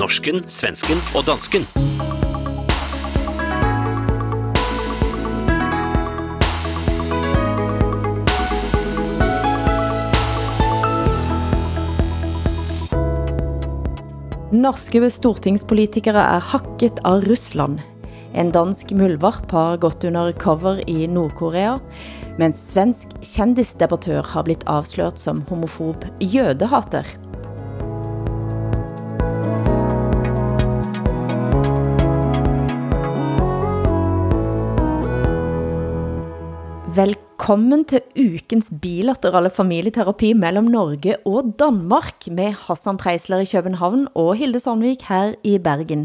norsken, svensken og dansken. Norske stortingspolitikere er hakket av Russland. En dansk muldvarp har gått under cover i Nordkorea, mens svensk kjendisdebattør har blitt avslørt som homofob jødehater. Velkommen til ukens bilaterale familieterapi mellem Norge og Danmark med Hassan Preisler i København og Hilde Sandvik her i Bergen.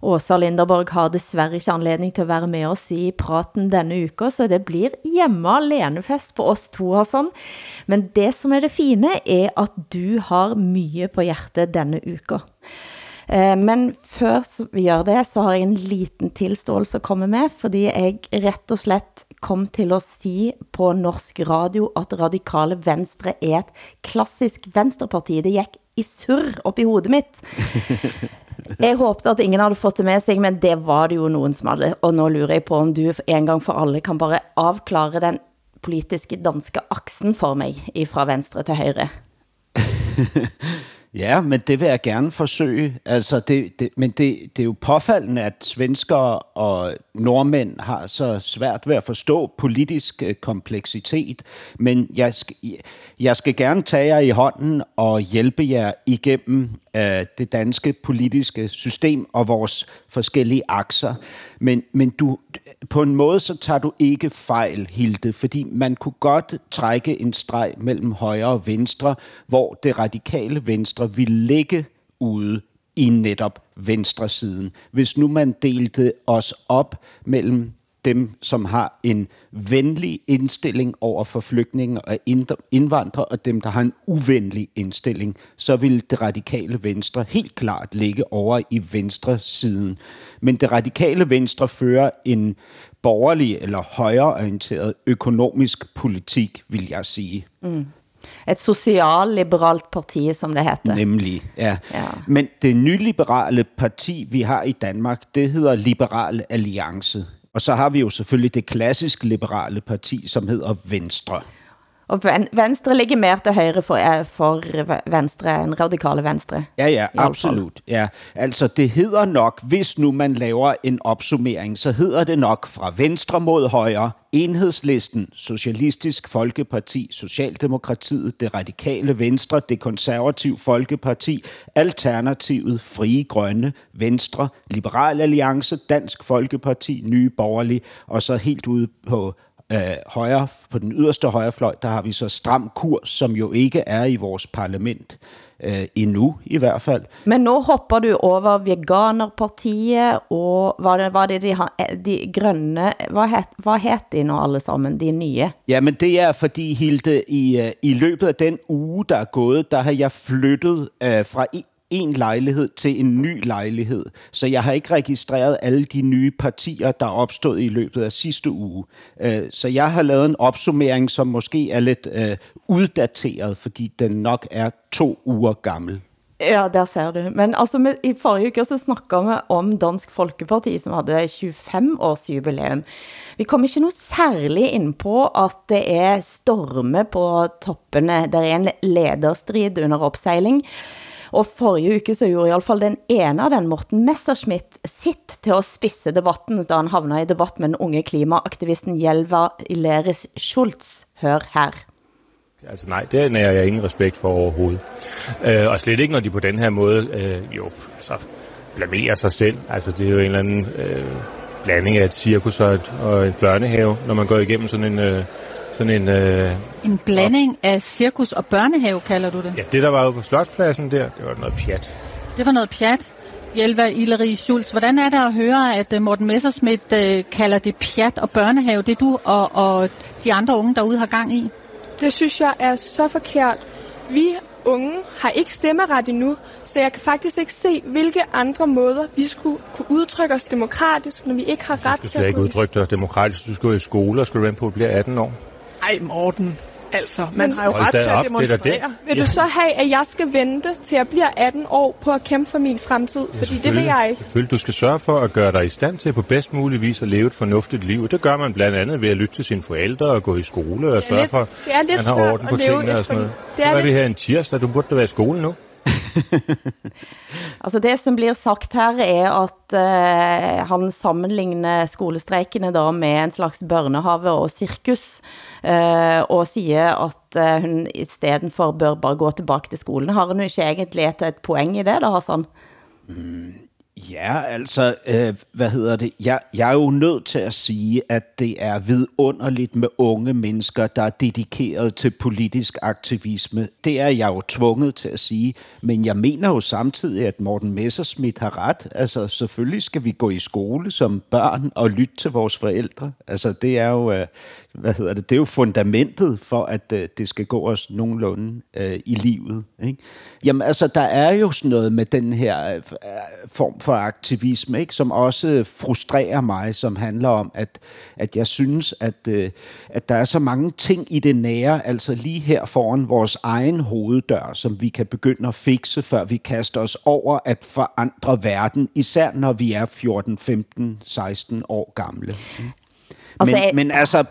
Åsa Linderborg har desværre ikke anledning til at være med oss i praten denne uke, så det blir hjemme alenefest på oss to, Hassan. Men det som er det fine er at du har mye på hjertet denne uke. Eh, men før vi gør det, så har jeg en liten tilståelse at komme med, fordi jeg rett og slett kom til at sige på norsk radio, at Radikale Venstre er et klassisk venstreparti. Det gik i surr op i hovedet mitt. Jeg håbte at ingen havde fået det med sig, men det var det jo nogen som havde. Og nu lurer jeg på, om du en gang for alle kan bare avklare den politiske danske aksen for mig, fra venstre til højre. Ja, men det vil jeg gerne forsøge. Altså det, det, men det, det er jo påfaldende, at svenskere og nordmænd har så svært ved at forstå politisk øh, kompleksitet. Men jeg skal, jeg skal gerne tage jer i hånden og hjælpe jer igennem øh, det danske politiske system og vores forskellige akser. Men, men du, på en måde så tager du ikke fejl, Hilde, fordi man kunne godt trække en streg mellem højre og venstre, hvor det radikale venstre ville ligge ude i netop venstre siden. Hvis nu man delte os op mellem dem, som har en venlig indstilling over for flygtninge og indvandrere, og dem, der har en uvenlig indstilling, så vil det radikale venstre helt klart ligge over i venstre siden. Men det radikale venstre fører en borgerlig eller højreorienteret økonomisk politik, vil jeg sige. Mm. Et socialliberalt parti, som det heter. Nemlig, ja. ja. Men det nyliberale parti, vi har i Danmark, det hedder Liberal Alliance. Og så har vi jo selvfølgelig det klassisk liberale parti, som hedder Venstre. Og Venstre ligger mere til højre for, for Venstre, en radikale Venstre. Ja, ja, absolut. Ja. Altså, det hedder nok, hvis nu man laver en opsummering, så hedder det nok fra venstre mod højre, Enhedslisten, Socialistisk Folkeparti, Socialdemokratiet, Det Radikale Venstre, Det Konservativ Folkeparti, Alternativet, Frie Grønne, Venstre, Liberal Alliance, Dansk Folkeparti, Nye Borgerlige, og så helt ude på øh, højre, på den yderste højrefløj, der har vi så stram kurs, som jo ikke er i vores parlament øh, endnu i hvert fald. Men nu hopper du over Veganerpartiet, og var det, var det de, de grønne, hvad het, hvad het de nu alle sammen, de nye? Ja, men det er fordi, Hilde, i, øh, i løbet af den uge, der er gået, der har jeg flyttet øh, fra en lejlighed til en ny lejlighed. Så jeg har ikke registreret alle de nye partier, der er opstået i løbet af sidste uge. Øh, så jeg har lavet en opsummering, som måske er lidt øh, uddateret, fordi den nok er to uger gammel. Ja, der ser du. Men altså, med, i forrige uke så snakkede vi om Dansk Folkeparti, som havde 25 års jubilæum. Vi kom ikke noget særligt ind på, at det er storme på toppene. Der er en lederstrid under opsejling. Og forrige uke så gjorde i hvert fall den ene av den, Morten Messerschmidt, sitt til at spisse debatten, da han havna i debatt med den unge klimaaktivisten Jelva Ileris Schultz. Hør her. Altså nej, det nærer jeg ingen respekt for overhovedet. Øh, og slet ikke, når de på den her måde øh, jo, altså, blamerer sig selv. Altså det er jo en eller anden øh, blanding af et cirkus og et, og et børnehave, når man går igennem sådan en... Øh, sådan en... Øh, en blanding op. af cirkus og børnehave, kalder du det? Ja, det der var ude på Slotspladsen der, det var noget pjat. Det var noget pjat. Hjelva Ileri Schulz, hvordan er det at høre, at øh, Morten Messersmith øh, kalder det pjat og børnehave, det du og, og de andre unge derude har gang i? Det synes jeg er så forkert. Vi unge har ikke stemmeret endnu, så jeg kan faktisk ikke se, hvilke andre måder vi skulle kunne udtrykke os demokratisk, når vi ikke har ret til at... Du skal ikke udtrykke dig demokratisk. Du skal gå i skole, og skal du vente på at blive 18 år. Ej, Morten. Altså, man har jo ret til at op, det er demonstrere. Vil du så have, at jeg skal vente til jeg bliver 18 år på at kæmpe for min fremtid? Fordi det vil jeg ikke. Selvfølgelig. Du skal sørge for at gøre dig i stand til på bedst mulig vis at leve et fornuftigt liv. Det gør man blandt andet ved at lytte til sine forældre og gå i skole og sørge lidt- for, det er lidt at man har orden på tingene og sådan noget. det Det er er, er vi lidt- her en tirsdag. Du burde da være i skole nu. Altså det som blir sagt her er at eh, han sammenligner skolestreikene da med en slags børnehave og cirkus, eh, og siger at eh, hun i stedet for bør bare gå tilbage til skolen. Har hun ikke egentlig et, et poeng i det da, Hassan? Mm, Ja, altså, øh, hvad hedder det? Jeg, jeg er jo nødt til at sige, at det er vidunderligt med unge mennesker, der er dedikeret til politisk aktivisme. Det er jeg jo tvunget til at sige, men jeg mener jo samtidig, at Morten Messerschmidt har ret. Altså, selvfølgelig skal vi gå i skole som børn og lytte til vores forældre. Altså, det er jo, øh, hvad hedder det? Det er jo fundamentet for, at øh, det skal gå os nogenlunde øh, i livet. Ikke? Jamen, altså, der er jo sådan noget med den her øh, form for aktivisme, ikke? som også frustrerer mig, som handler om, at, at jeg synes, at, øh, at der er så mange ting i det nære, altså lige her foran vores egen hoveddør, som vi kan begynde at fikse, før vi kaster os over at forandre verden, især når vi er 14, 15, 16 år gamle. Men, men altså,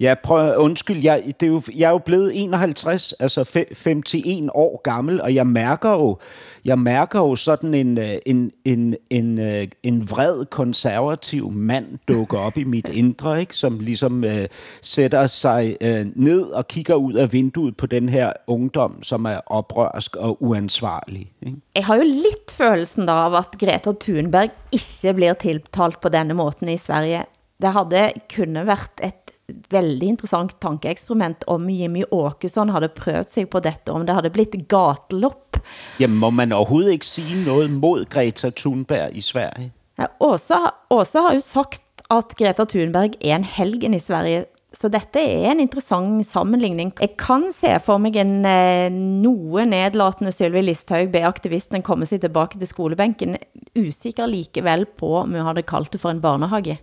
ja, prøv, undskyld, jeg, det er jo, jeg er jo blevet 51, altså fe- 51 år gammel, og jeg mærker jo, jeg mærker jo sådan en, øh, en, en, en, øh, en vred konservativ mand dukke op i mit indre, ikke? som ligesom øh, sætter sig øh, ned og kigger ud af vinduet på den her ungdom, som er oprørsk og uansvarlig. Ikke? Jeg har jo lidt følelsen da av at Greta Thunberg ikke bliver tiltalt på denne måten i Sverige. Det havde kunne været et veldig interessant tankeeksperiment om Jimmy Åkesson havde prøvet sig på dette, om det havde blitt gatelopp. Jamen, må man overhovedet ikke sige noget mod Greta Thunberg i Sverige? Ja, Åsa, Åsa har jo sagt, at Greta Thunberg er en helgen i Sverige, så dette er en interessant sammenligning. Jeg kan se for mig en eh, noe nedlatende Sylvi Listhaug be aktivisten komme sig tilbage til skolebænken, usikker likevel på, om hun havde kaldt det for en barnehage.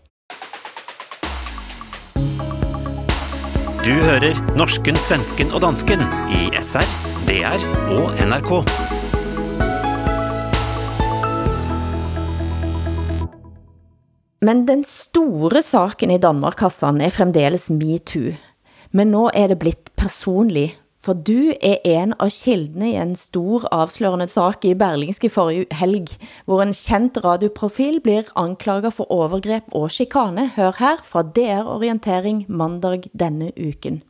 Du hører norsken, svensken og dansken i SR, DR og NRK. Men den store saken i Danmark, Hassan, er fremdeles MeToo. Men nå er det blitt personlig, for du er en av kildene i en stor avslørende sak i Berlingske forrige helg, hvor en kendt radioprofil blir anklaget for overgreb og chikane. Hør her fra DR Orientering mandag denne uken.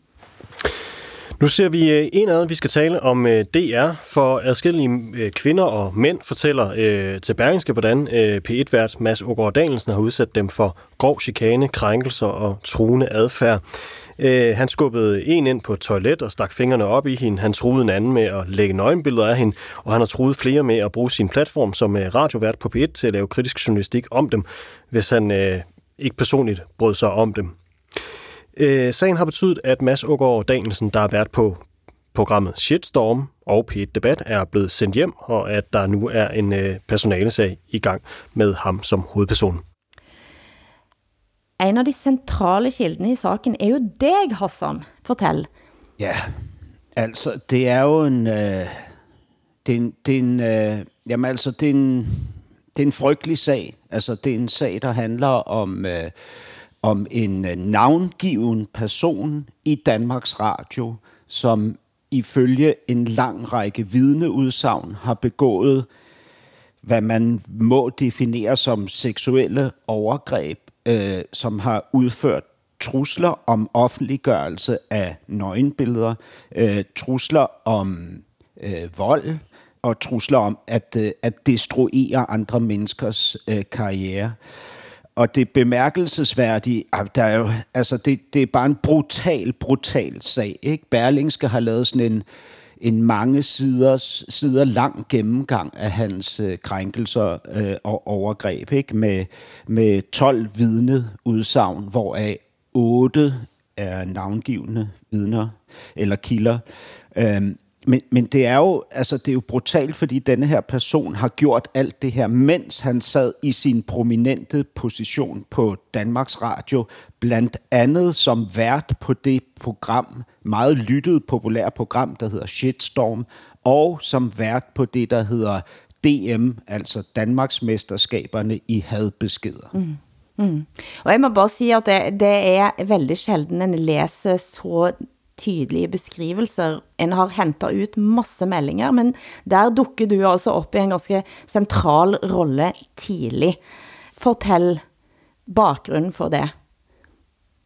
Nu ser vi eh, en indad, vi skal tale om eh, DR, for adskillige eh, kvinder og mænd fortæller øh, til Berlingske, hvordan øh, P1-vært Mads Ågaard Danielsen har udsat dem for grov chikane, krænkelser og truende adfærd. Øh, han skubbede en ind på et toilet og stak fingrene op i hende. Han truede en anden med at lægge nøgenbilleder af hende, og han har truet flere med at bruge sin platform som øh, radiovært på P1 til at lave kritisk journalistik om dem, hvis han øh, ikke personligt brød sig om dem. Øh, sagen har betydet, at Mads Ågaard Danielsen, der har været på programmet Shitstorm og P1 Debat, er blevet sendt hjem, og at der nu er en øh, personalesag i gang med ham som hovedperson. En av de centrale kildene i saken er jo deg, Hassan. Fortell. Ja, altså, det er jo en... Øh, det er en, det er en øh, jamen altså, det er en, det er en frygtelig sag. Altså, det er en sag, der handler om, øh, om en øh, navngiven person i Danmarks Radio, som ifølge en lang række vidneudsagn har begået, hvad man må definere som seksuelle overgreb, øh, som har udført trusler om offentliggørelse af nøgenbilleder, øh, trusler om øh, vold og trusler om at, øh, at destruere andre menneskers øh, karriere. Og det bemærkelsesværdige, ah, der er jo, altså det, det er bare en brutal, brutal sag. Ikke? Berlingske har lavet sådan en, en mange siders, sider lang gennemgang af hans øh, krænkelser øh, og overgreb, ikke? Med, med 12 vidne udsagn, hvoraf 8 er navngivende vidner eller kilder. Øhm, men, men det er jo altså det er jo brutalt, fordi denne her person har gjort alt det her, mens han sad i sin prominente position på Danmarks Radio, blandt andet som vært på det program, meget lyttet populært program, der hedder Shitstorm, og som vært på det, der hedder DM, altså Danmarks mesterskaberne i hadbeskeder. Mm. Mm. Og jeg må bare sige, at det, det er veldig sjelden en læser så tydelige beskrivelser. En har hentet ut masse meldinger, men der dukker du altså op i en ganske central rolle tidlig. Fortæl bakgrunden for det.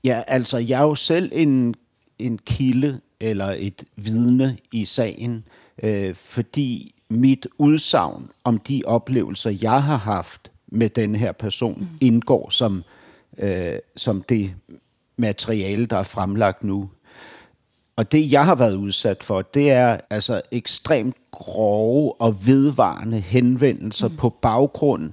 Ja, altså jeg er jo selv en, en kilde eller et vidne i sagen, øh, fordi mit udsagn om de oplevelser, jeg har haft med den her person, mm. indgår som, øh, som det materiale, der er fremlagt nu. Og det, jeg har været udsat for, det er altså ekstremt grove og vedvarende henvendelser mm. på baggrund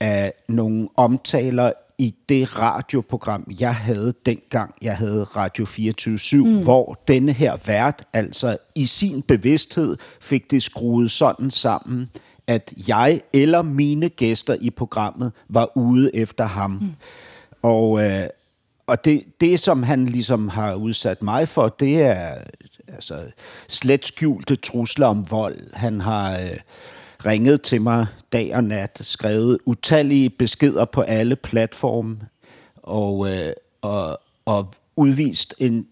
af nogle omtaler i det radioprogram, jeg havde dengang, jeg havde Radio 24 mm. hvor denne her vært altså i sin bevidsthed fik det skruet sådan sammen, at jeg eller mine gæster i programmet var ude efter ham. Mm. Og, øh, og det, det, som han ligesom har udsat mig for, det er altså, slet skjulte trusler om vold. Han har øh, ringet til mig dag og nat, skrevet utallige beskeder på alle platforme, og, øh, og, og udvist en,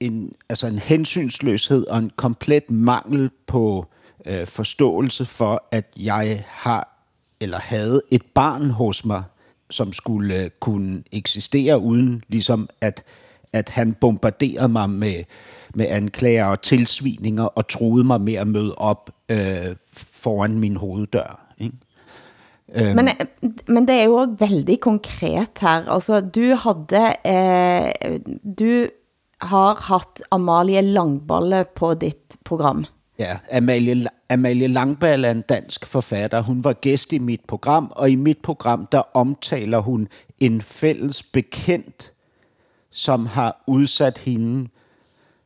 en, altså en hensynsløshed og en komplet mangel på øh, forståelse for, at jeg har eller havde et barn hos mig, som skulle øh, kunne eksistere uden ligesom at, at han bombarderede mig med, med anklager og tilsvininger og troede mig med at møde op øh, foran min hoveddør. Ikke? Um, men, men det er jo også veldig konkret her. Altså, du havde, eh, du har haft Amalie Langballe på dit program. Ja, Amalie, Amalie Langballe er en dansk forfatter. Hun var gæst i mit program, og i mit program, der omtaler hun en fælles bekendt, som har udsat hende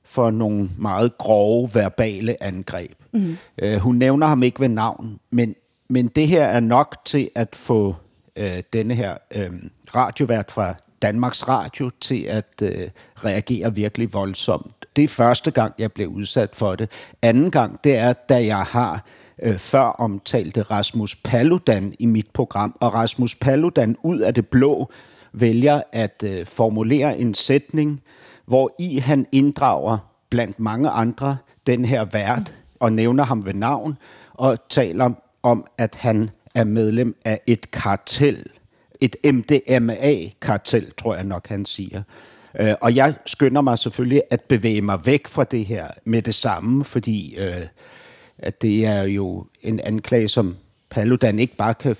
for nogle meget grove verbale angreb. Mm. Uh, hun nævner ham ikke ved navn, men, men det her er nok til at få uh, denne her uh, radiovært fra Danmarks Radio til at uh, reagere virkelig voldsomt det er første gang, jeg blev udsat for det. Anden gang, det er, da jeg har øh, før omtalte Rasmus Paludan i mit program, og Rasmus Paludan ud af det blå vælger at øh, formulere en sætning, hvor i han inddrager blandt mange andre den her vært, og nævner ham ved navn, og taler om, at han er medlem af et kartel. Et MDMA-kartel, tror jeg nok, han siger. Øh, og jeg skynder mig selvfølgelig at bevæge mig væk fra det her med det samme, fordi øh, at det er jo en anklage, som Paludan ikke bare kan,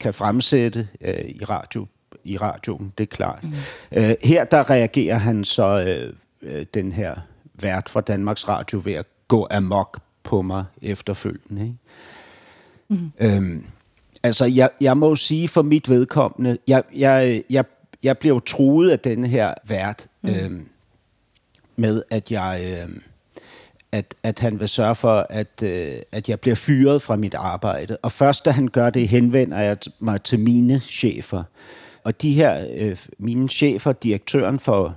kan fremsætte øh, i radio i radioen, det er klart. Mm. Øh, her der reagerer han så øh, øh, den her vært fra Danmarks Radio ved at gå amok på mig efterfølgende. Ikke? Mm. Øhm, altså, jeg, jeg må sige for mit vedkommende, jeg, jeg, jeg jeg blev truet af den her vært mm. øh, med, at jeg... Øh, at, at han vil sørge for, at, øh, at jeg bliver fyret fra mit arbejde. Og først da han gør det, henvender jeg mig til mine chefer. Og de her, øh, mine chefer, direktøren for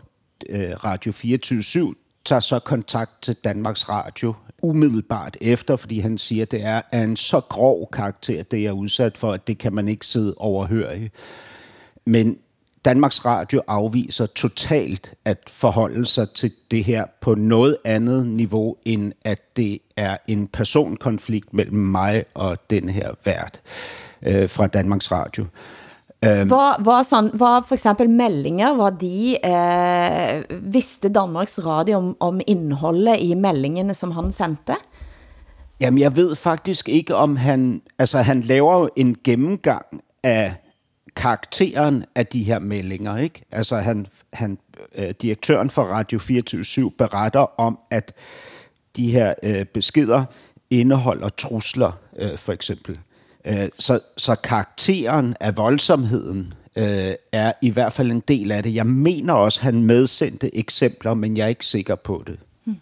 øh, Radio 24 tager så kontakt til Danmarks Radio umiddelbart efter, fordi han siger, at det er af en så grov karakter, det jeg er udsat for, at det kan man ikke sidde overhøre. Men Danmarks Radio afviser totalt at forholde sig til det her på noget andet niveau, end at det er en personkonflikt mellem mig og den her vært øh, fra Danmarks Radio. Um, var, var, var for eksempel meldinger, var de, øh, vidste Danmarks Radio om, om indholdet i meldingene, som han sendte? Jamen, jeg ved faktisk ikke, om han... Altså, han laver jo en gennemgang af karakteren af de her meldinger. Ikke? Altså han, han, øh, direktøren for Radio 24 beretter om, at de her øh, beskeder indeholder trusler, øh, for eksempel. Øh, så, så karakteren af voldsomheden øh, er i hvert fald en del af det. Jeg mener også, at han medsendte eksempler, men jeg er ikke sikker på det. Hmm.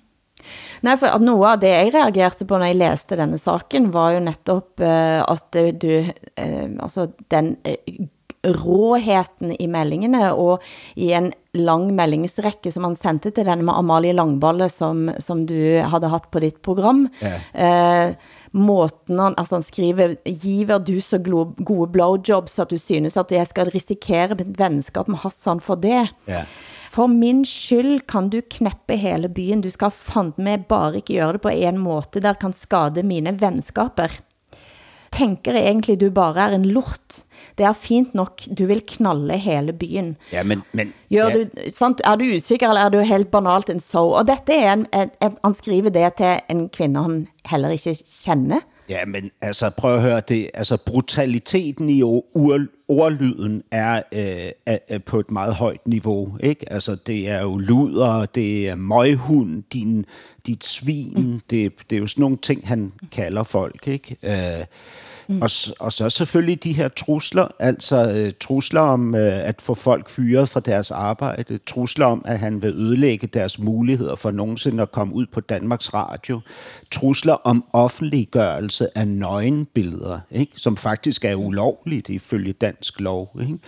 Nej, for at noget af det, jeg reagerede på, når jeg læste denne saken, var jo netop uh, at du, uh, altså den uh, råheten i meldingene, og i en lang meldingsrække, som han sendte til den med Amalie Langballe, som, som du havde haft på dit program. Ja. Uh, måten han, altså han skriver, giver du så gode blowjobs, at du synes, at jeg skal risikere mit venskab med Hassan for det. Ja. For min skyld kan du kneppe hele byen. Du skal fandme med bare ikke gøre det på en måte, der kan skade mine venskaper. Tænker egentlig, du bare er en lort. Det er fint nok, du vil knalle hele byen. Ja, men... men Gør ja. du, sant, er du usikker, eller er du helt banalt en så? Og dette er en, en, en, han skriver det til en kvinde, han heller ikke kender. Ja, men altså prøv at høre det. Altså brutaliteten i ord, ordlyden er, øh, er, er på et meget højt niveau. Ikke? Altså det er jo luder, det er møghund, din, dit svin. Mm. Det, det er jo sådan nogle ting, han kalder folk. Ikke? Øh, Mm. Og, og så selvfølgelig de her trusler, altså øh, trusler om øh, at få folk fyret fra deres arbejde, trusler om, at han vil ødelægge deres muligheder for nogensinde at komme ud på Danmarks Radio, trusler om offentliggørelse af nøgenbilleder, ikke? som faktisk er ulovligt ifølge dansk lov. Ikke?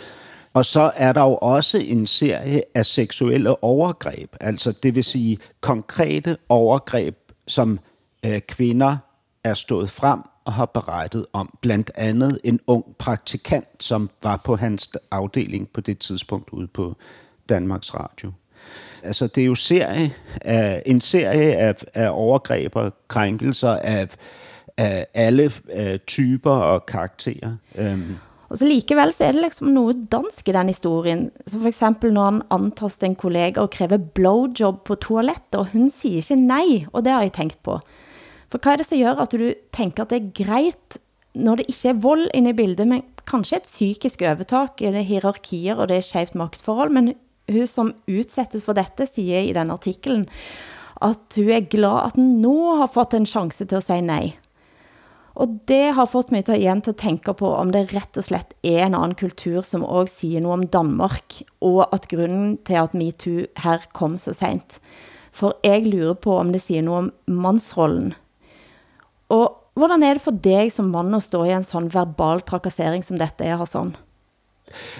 Og så er der jo også en serie af seksuelle overgreb, altså det vil sige konkrete overgreb, som øh, kvinder er stået frem og har berettet om blandt andet en ung praktikant, som var på hans afdeling på det tidspunkt ude på Danmarks Radio. Altså det er jo serie af, en serie af, af overgreb og krænkelser af, af alle af typer og karakterer. Um, og så likevel så er det liksom noget dansk i den historien. Så for eksempel når han antaster en kollega og kræver blowjob på toilettet, og hun siger ikke nej, og det har jeg tænkt på. For hvad er det, som gør, at du tænker, at det er greit, når det ikke er vold inne i bildet, men kanskje et psykisk overtak, eller hierarkier, og det er skjevt magtforhold, men hun som utsettes for dette, siger i den artiklen, at hun er glad, at den nu har fått en chance til at sige nej. Og det har fått mig til igen til at tænke på, om det rett og slett er en anden kultur, som også siger noget om Danmark, og at grunden til at MeToo her kom så sent. For jeg lurer på, om det siger noget om mandsrollen, og hvordan er det for dig som mand at stå i en sådan verbal trakassering som dette er, Hassan?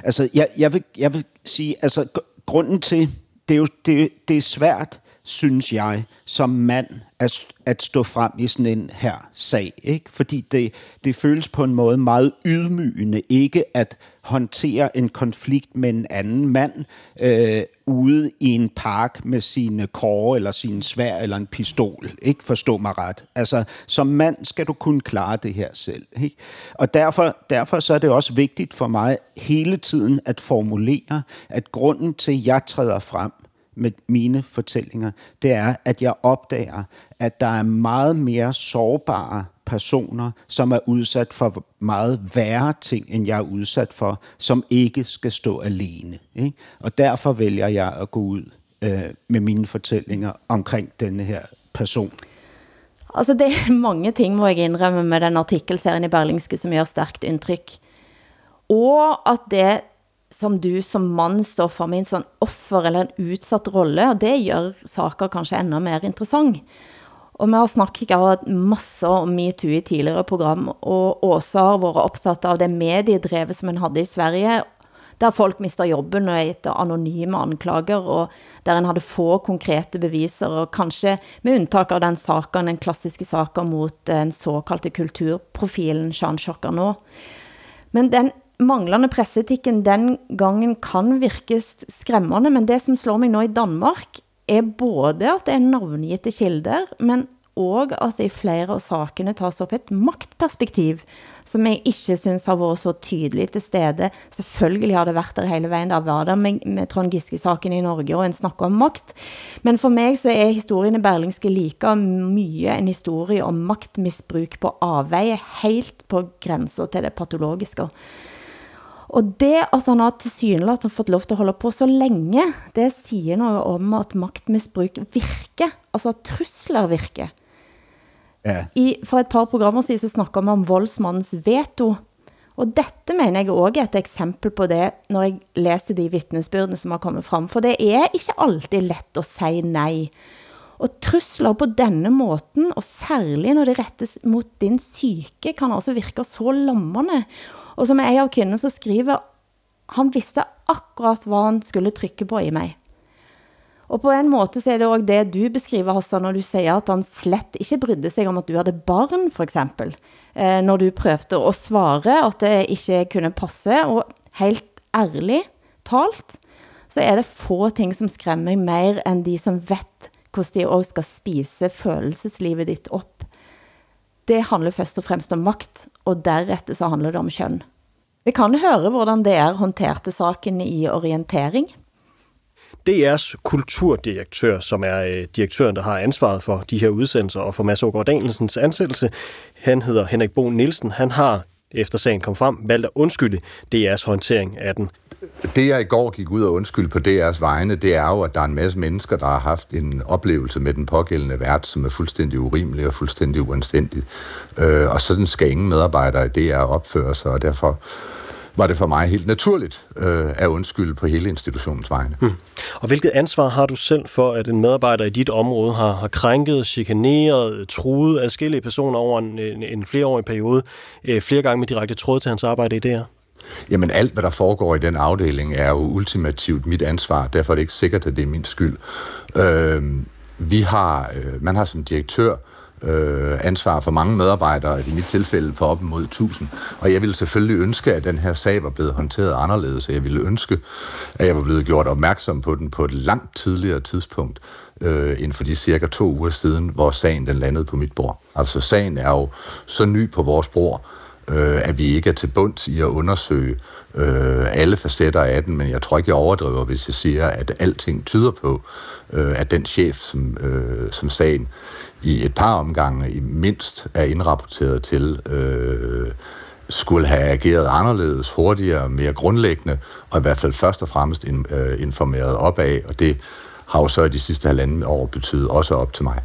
Altså, jeg, jeg, vil, jeg vil sige, altså, grunden til, det er jo det, det er svært, synes jeg, som mand, at, at stå frem i sådan en her sag. Ikke? Fordi det, det føles på en måde meget ydmygende, ikke at håndtere en konflikt med en anden mand øh, ude i en park med sine kåre eller sin svær eller en pistol. Ikke forstå mig ret. Altså, som mand skal du kunne klare det her selv. Ikke? Og derfor, derfor så er det også vigtigt for mig hele tiden at formulere, at grunden til, at jeg træder frem, med mine fortællinger, det er, at jeg opdager, at der er meget mere sårbare personer, som er udsat for meget værre ting, end jeg er udsat for, som ikke skal stå alene. Ikke? Og derfor vælger jeg at gå ud øh, med mine fortællinger omkring denne her person. Altså det er mange ting, må jeg indrømme med den artikelserien i Berlingske, som gør stærkt indtryk. Og at det som du som mann står for med en sån offer eller en utsatt rolle, og det gør saker kanskje endnu mer interessant. Og vi har snakket masse om MeToo i tidligere program, og Åsa har været optaget av det mediedrevet, som man havde i Sverige, der folk mister jobben og etter anonyme anklager, og der en havde få konkrete beviser, og kanskje med undtag av den saken, den klassiske saken mot den såkaldte kulturprofilen Jean Chocano. Men den manglende presseetikken den gangen kan virke skræmmende, men det som slår mig nu i Danmark, er både at det er navngitte kilder, men og at det i flere av sakene tas op et maktperspektiv, som jeg ikke synes har været så tydeligt til stede. Selvfølgelig har det været der hele vejen, der var der med, med Trond Giske-saken i Norge, og en snak om makt. Men for mig så er historien i Berlingske like mye en historie om maktmisbruk på avveje, helt på grænser til det patologiske. Og det at han har tilsyneladende fått lov til at holde på så længe, det siger noget om at magtmisbruk virker, altså trusler virker. Ja. I, for et par programmer siden så snakker man om voldsmandens veto, og dette mener jeg også er et eksempel på det, når jeg læser de vittnesbyrdene som har kommet frem, for det er ikke alltid let at sige nej. Og trusler på denne måten, og særligt når det rettes mot din syke, kan altså virke så lammende. Og som en av kvinnerne så skriver, han visste akkurat hvad han skulle trykke på i mig. Og på en måte så er det også det du beskriver, Hassan, når du siger, at han slet ikke brydde sig om, at du havde barn, for eksempel. Eh, når du prøvde at svare, at det ikke kunne passe, og helt ærligt talt, så er det få ting, som skræmmer mer, end de som vet, hvordan de også skal spise følelseslivet ditt op. Det handler først og fremmest om makt, og deretter så handler det om køn. Vi kan høre, hvordan DR håndterte saken i orientering. DR's kulturdirektør, som er øh, direktøren, der har ansvaret for de her udsendelser og for Mads Ågaard Danielsens ansættelse, han hedder Henrik Bo Nielsen. Han har, efter sagen kom frem, valgt at undskylde DR's håndtering af den. Det, jeg i går gik ud og undskyld på DR's vegne, det er jo, at der er en masse mennesker, der har haft en oplevelse med den pågældende vært, som er fuldstændig urimelig og fuldstændig uanstændig. Øh, og sådan skal ingen medarbejdere i DR opføre sig, og derfor var det for mig helt naturligt øh, at undskylde på hele institutionens vegne. Hmm. Og hvilket ansvar har du selv for, at en medarbejder i dit område har, har krænket, chikaneret, truet adskillige personer over en, en, en flereårig periode, øh, flere gange med direkte tråd til hans arbejde i DR? Jamen alt, hvad der foregår i den afdeling, er jo ultimativt mit ansvar. Derfor er det ikke sikkert, at det er min skyld. Øh, vi har, øh, man har som direktør øh, ansvar for mange medarbejdere, i mit tilfælde for op imod 1000. Og jeg ville selvfølgelig ønske, at den her sag var blevet håndteret anderledes, jeg ville ønske, at jeg var blevet gjort opmærksom på den på et langt tidligere tidspunkt, øh, end for de cirka to uger siden, hvor sagen den landede på mit bord. Altså sagen er jo så ny på vores bord, øh, at vi ikke er til bunds i at undersøge øh, alle facetter af den, men jeg tror ikke, jeg overdriver, hvis jeg siger, at alting tyder på, øh, at den chef, som, øh, som sagen i et par omgange i mindst er indrapporteret til, øh, skulle have ageret anderledes, hurtigere, mere grundlæggende, og i hvert fald først og fremmest in, øh, informeret opad, og det har jo så i de sidste halvanden år betydet også op til mig.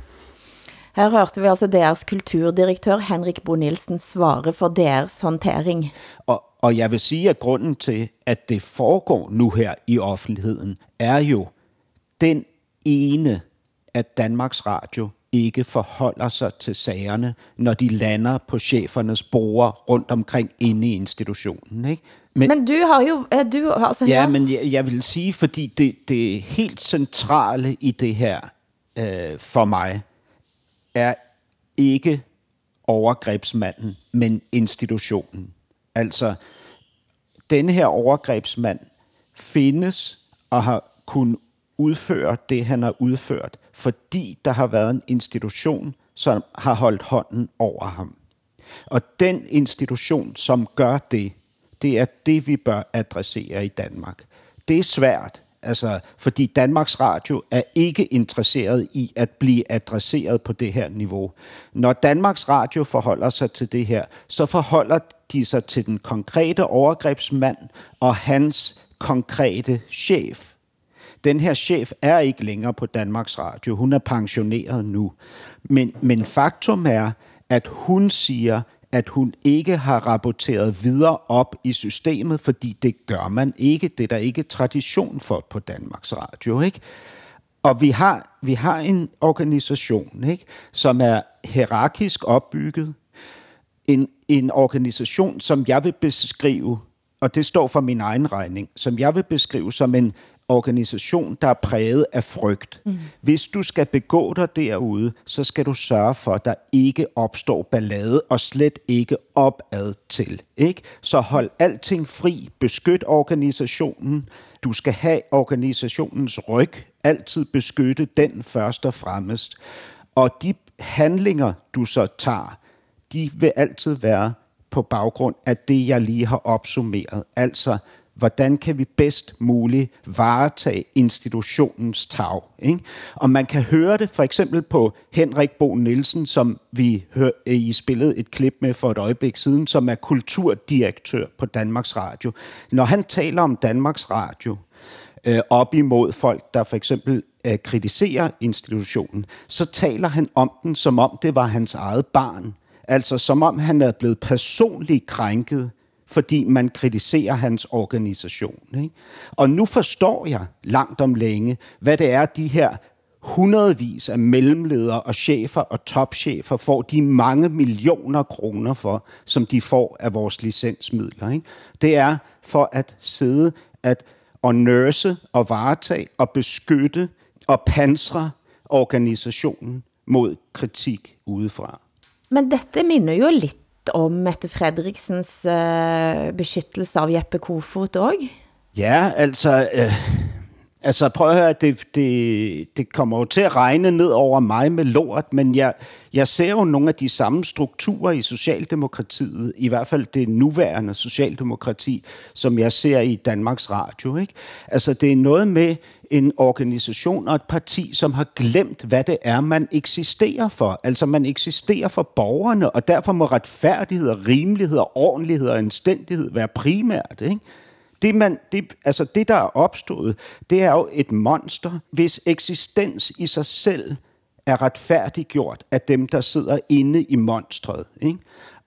Her hørte vi altså DR's kulturdirektør Henrik Bo Nielsen svare for DR's håndtering. Og, og jeg vil sige, at grunden til, at det foregår nu her i offentligheden, er jo den ene, at Danmarks Radio ikke forholder sig til sagerne, når de lander på chefernes bord rundt omkring inde i institutionen. Ikke? Men, men du har jo... Du, altså, ja, ja, men jeg, jeg vil sige, fordi det, det helt centrale i det her øh, for mig, er ikke overgrebsmanden, men institutionen. Altså, denne her overgrebsmand findes og har kunnet udføre det, han har udført, fordi der har været en institution, som har holdt hånden over ham. Og den institution, som gør det, det er det, vi bør adressere i Danmark. Det er svært, altså, fordi Danmarks Radio er ikke interesseret i at blive adresseret på det her niveau. Når Danmarks Radio forholder sig til det her, så forholder de sig til den konkrete overgrebsmand og hans konkrete chef. Den her chef er ikke længere på Danmarks Radio. Hun er pensioneret nu. Men, men faktum er, at hun siger, at hun ikke har rapporteret videre op i systemet, fordi det gør man ikke. Det er der ikke tradition for på Danmarks Radio. Ikke? Og vi har, vi har en organisation, ikke, som er hierarkisk opbygget. En, en organisation, som jeg vil beskrive, og det står for min egen regning, som jeg vil beskrive som en organisation, der er præget af frygt. Mm. Hvis du skal begå dig derude, så skal du sørge for, at der ikke opstår ballade, og slet ikke opad til. Ikke? Så hold alting fri, beskyt organisationen. Du skal have organisationens ryg, altid beskytte den først og fremmest. Og de handlinger, du så tager, de vil altid være på baggrund af det, jeg lige har opsummeret. Altså hvordan kan vi bedst muligt varetage institutionens tag. Ikke? Og man kan høre det for eksempel på Henrik Bo Nielsen, som vi hør, øh, I spillede et klip med for et øjeblik siden, som er kulturdirektør på Danmarks Radio. Når han taler om Danmarks Radio, øh, op imod folk, der for eksempel øh, kritiserer institutionen, så taler han om den, som om det var hans eget barn. Altså som om han er blevet personligt krænket fordi man kritiserer hans organisation. Ikke? Og nu forstår jeg langt om længe, hvad det er, de her hundredvis af mellemledere og chefer og topchefer får de mange millioner kroner for, som de får af vores licensmidler. Ikke? Det er for at sidde at og nurse og varetage og beskytte og pansre organisationen mod kritik udefra. Men dette minder jo lidt om Mette Fredriksens uh, beskyttelse av Jeppe Kofod også. Ja, altså... Uh, Altså prøv at høre, det, det, det kommer jo til at regne ned over mig med lort, men jeg, jeg ser jo nogle af de samme strukturer i Socialdemokratiet, i hvert fald det nuværende Socialdemokrati, som jeg ser i Danmarks Radio. Ikke? Altså det er noget med en organisation og et parti, som har glemt, hvad det er, man eksisterer for. Altså man eksisterer for borgerne, og derfor må retfærdighed og rimelighed og ordentlighed og anstændighed være primært. Ikke? Det, man, det, altså det, der er opstået, det er jo et monster, hvis eksistens i sig selv er retfærdiggjort af dem, der sidder inde i monstret. Ikke?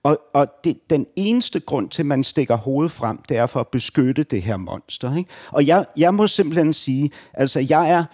Og, og det, den eneste grund til, at man stikker hovedet frem, det er for at beskytte det her monster. Ikke? Og jeg, jeg må simpelthen sige, altså jeg er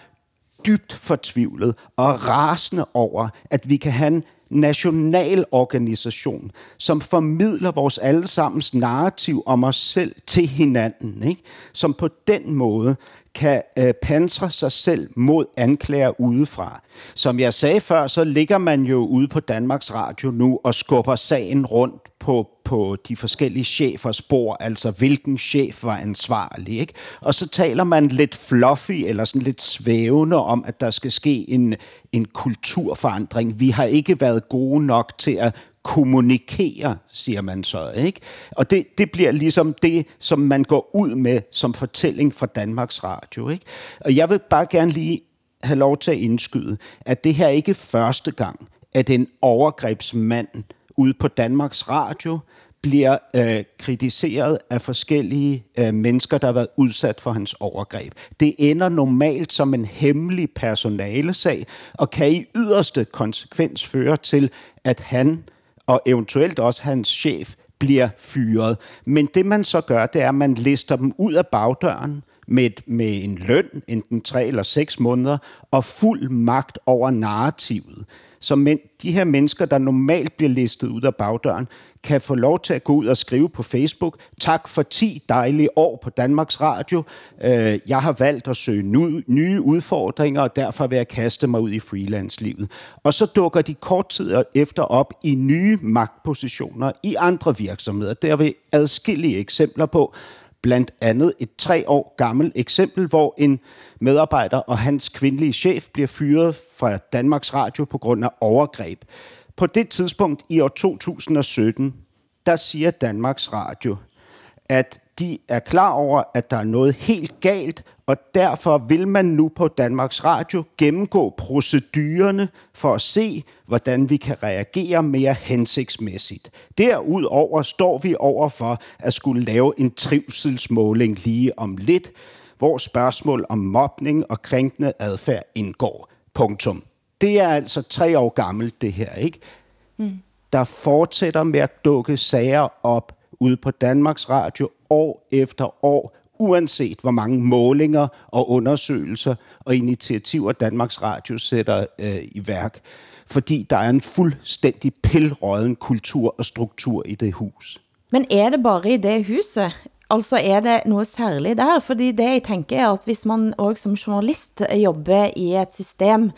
dybt fortvivlet og rasende over, at vi kan have en national organisation, som formidler vores allesammens narrativ om os selv til hinanden, ikke? som på den måde kan øh, pansre sig selv mod anklager udefra. Som jeg sagde før, så ligger man jo ude på Danmarks Radio nu og skubber sagen rundt på, på de forskellige chefers spor, altså hvilken chef var ansvarlig. Ikke? Og så taler man lidt fluffy eller sådan lidt svævende om, at der skal ske en, en kulturforandring. Vi har ikke været gode nok til at kommunikere, siger man så. Ikke? Og det, det bliver ligesom det, som man går ud med som fortælling fra Danmarks Radio. Ikke? Og jeg vil bare gerne lige have lov til at indskyde, at det her ikke er første gang, at en overgrebsmand ude på Danmarks Radio bliver øh, kritiseret af forskellige øh, mennesker, der har været udsat for hans overgreb. Det ender normalt som en hemmelig personalesag, og kan i yderste konsekvens føre til, at han og eventuelt også hans chef bliver fyret. Men det man så gør, det er, at man lister dem ud af bagdøren med, med en løn, enten tre eller seks måneder, og fuld magt over narrativet. Så men, de her mennesker, der normalt bliver listet ud af bagdøren, kan få lov til at gå ud og skrive på Facebook, tak for 10 dejlige år på Danmarks Radio. Øh, jeg har valgt at søge nye udfordringer, og derfor vil jeg kaste mig ud i freelance-livet. Og så dukker de kort tid efter op i nye magtpositioner i andre virksomheder. Der er vi adskillige eksempler på, blandt andet et tre år gammelt eksempel, hvor en medarbejder og hans kvindelige chef bliver fyret fra Danmarks Radio på grund af overgreb. På det tidspunkt i år 2017, der siger Danmarks Radio, at de er klar over, at der er noget helt galt, og derfor vil man nu på Danmarks Radio gennemgå procedurerne for at se, hvordan vi kan reagere mere hensigtsmæssigt. Derudover står vi over for at skulle lave en trivselsmåling lige om lidt, hvor spørgsmål om mobning og krænkende adfærd indgår. Punktum. Det er altså tre år gammelt, det her, ikke? Mm. Der fortsætter med at dukke sager op ude på Danmarks Radio år efter år, uanset hvor mange målinger og undersøgelser og initiativer Danmarks Radio sætter øh, i værk. Fordi der er en fuldstændig pilråden kultur og struktur i det hus. Men er det bare i det huset? Altså er det noget særligt der? Fordi det jeg tænker er, at hvis man også som journalist jobber i et system,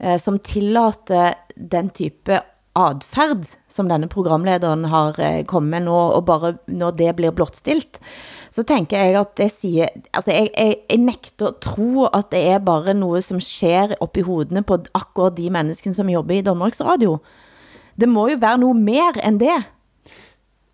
eh, som tillater den type adfærd, som denne programlederen har eh, kommet med nå, og bare når det bliver blotstilt, så tænker jeg at det siger, altså jeg, jeg, jeg nægter at tro, at det er bare noget, som sker op i hodene på akkurat de mennesker, som jobber i Danmarks Radio. Det må jo være noget mere end det.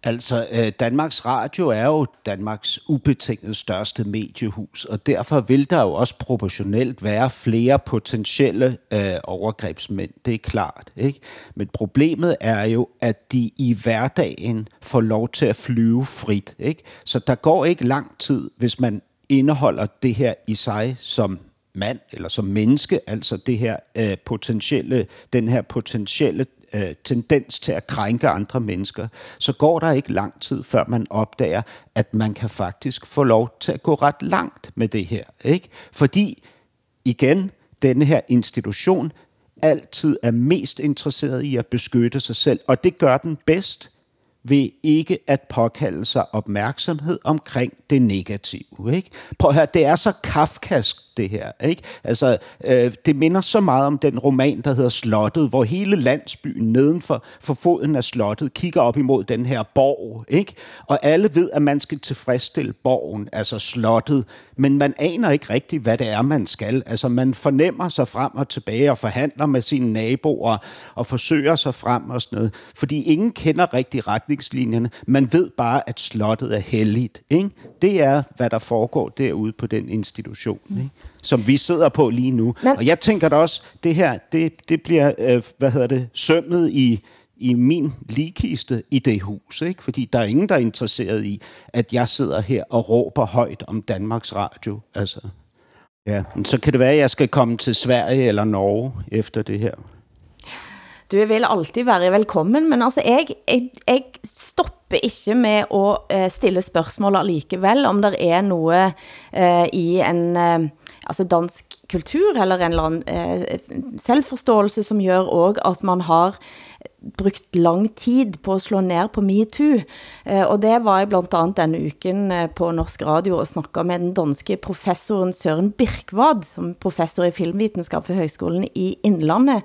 Altså, øh, Danmarks Radio er jo Danmarks ubetinget største mediehus, og derfor vil der jo også proportionelt være flere potentielle øh, overgrebsmænd, det er klart. Ikke? Men problemet er jo, at de i hverdagen får lov til at flyve frit. Ikke? Så der går ikke lang tid, hvis man indeholder det her i sig som mand eller som menneske, altså det her øh, potentielle, den her potentielle øh, tendens til at krænke andre mennesker, så går der ikke lang tid, før man opdager, at man kan faktisk få lov til at gå ret langt med det her. Ikke? Fordi, igen, denne her institution altid er mest interesseret i at beskytte sig selv, og det gør den bedst ved ikke at påkalde sig opmærksomhed omkring det negative. Ikke? Prøv at høre, det er så kafkask det her. Ikke? Altså, øh, det minder så meget om den roman, der hedder Slottet, hvor hele landsbyen nedenfor for foden af slottet kigger op imod den her borg. Ikke? Og alle ved, at man skal tilfredsstille borgen, altså slottet, men man aner ikke rigtigt, hvad det er, man skal. Altså, man fornemmer sig frem og tilbage og forhandler med sine naboer og forsøger sig frem og sådan noget, fordi ingen kender rigtig retningslinjerne. Man ved bare, at slottet er helligt. Ikke? Det er, hvad der foregår derude på den institution. Ikke? Som vi sidder på lige nu. Men... Og jeg tænker da også, det her, det, det bliver, øh, hvad hedder det, sømmet i, i min ligkiste i det hus, ikke? Fordi der er ingen, der er interesseret i, at jeg sidder her og råber højt om Danmarks Radio. Altså, ja. Så kan det være, at jeg skal komme til Sverige eller Norge efter det her. Du vil altid være velkommen, men altså, jeg, jeg, jeg stopper ikke med at uh, stille spørgsmål alligevel, om der er noget uh, i en... Uh, altså dansk kultur, eller en eller anden eh, selvforståelse, som gør også, at man har brugt lang tid på at slå ned på MeToo. Eh, og det var jeg blandt andet denne uken eh, på Norsk Radio og snakket med den danske professoren Søren Birkvad, som professor i filmvidenskap ved Høgskolen i Indlandet.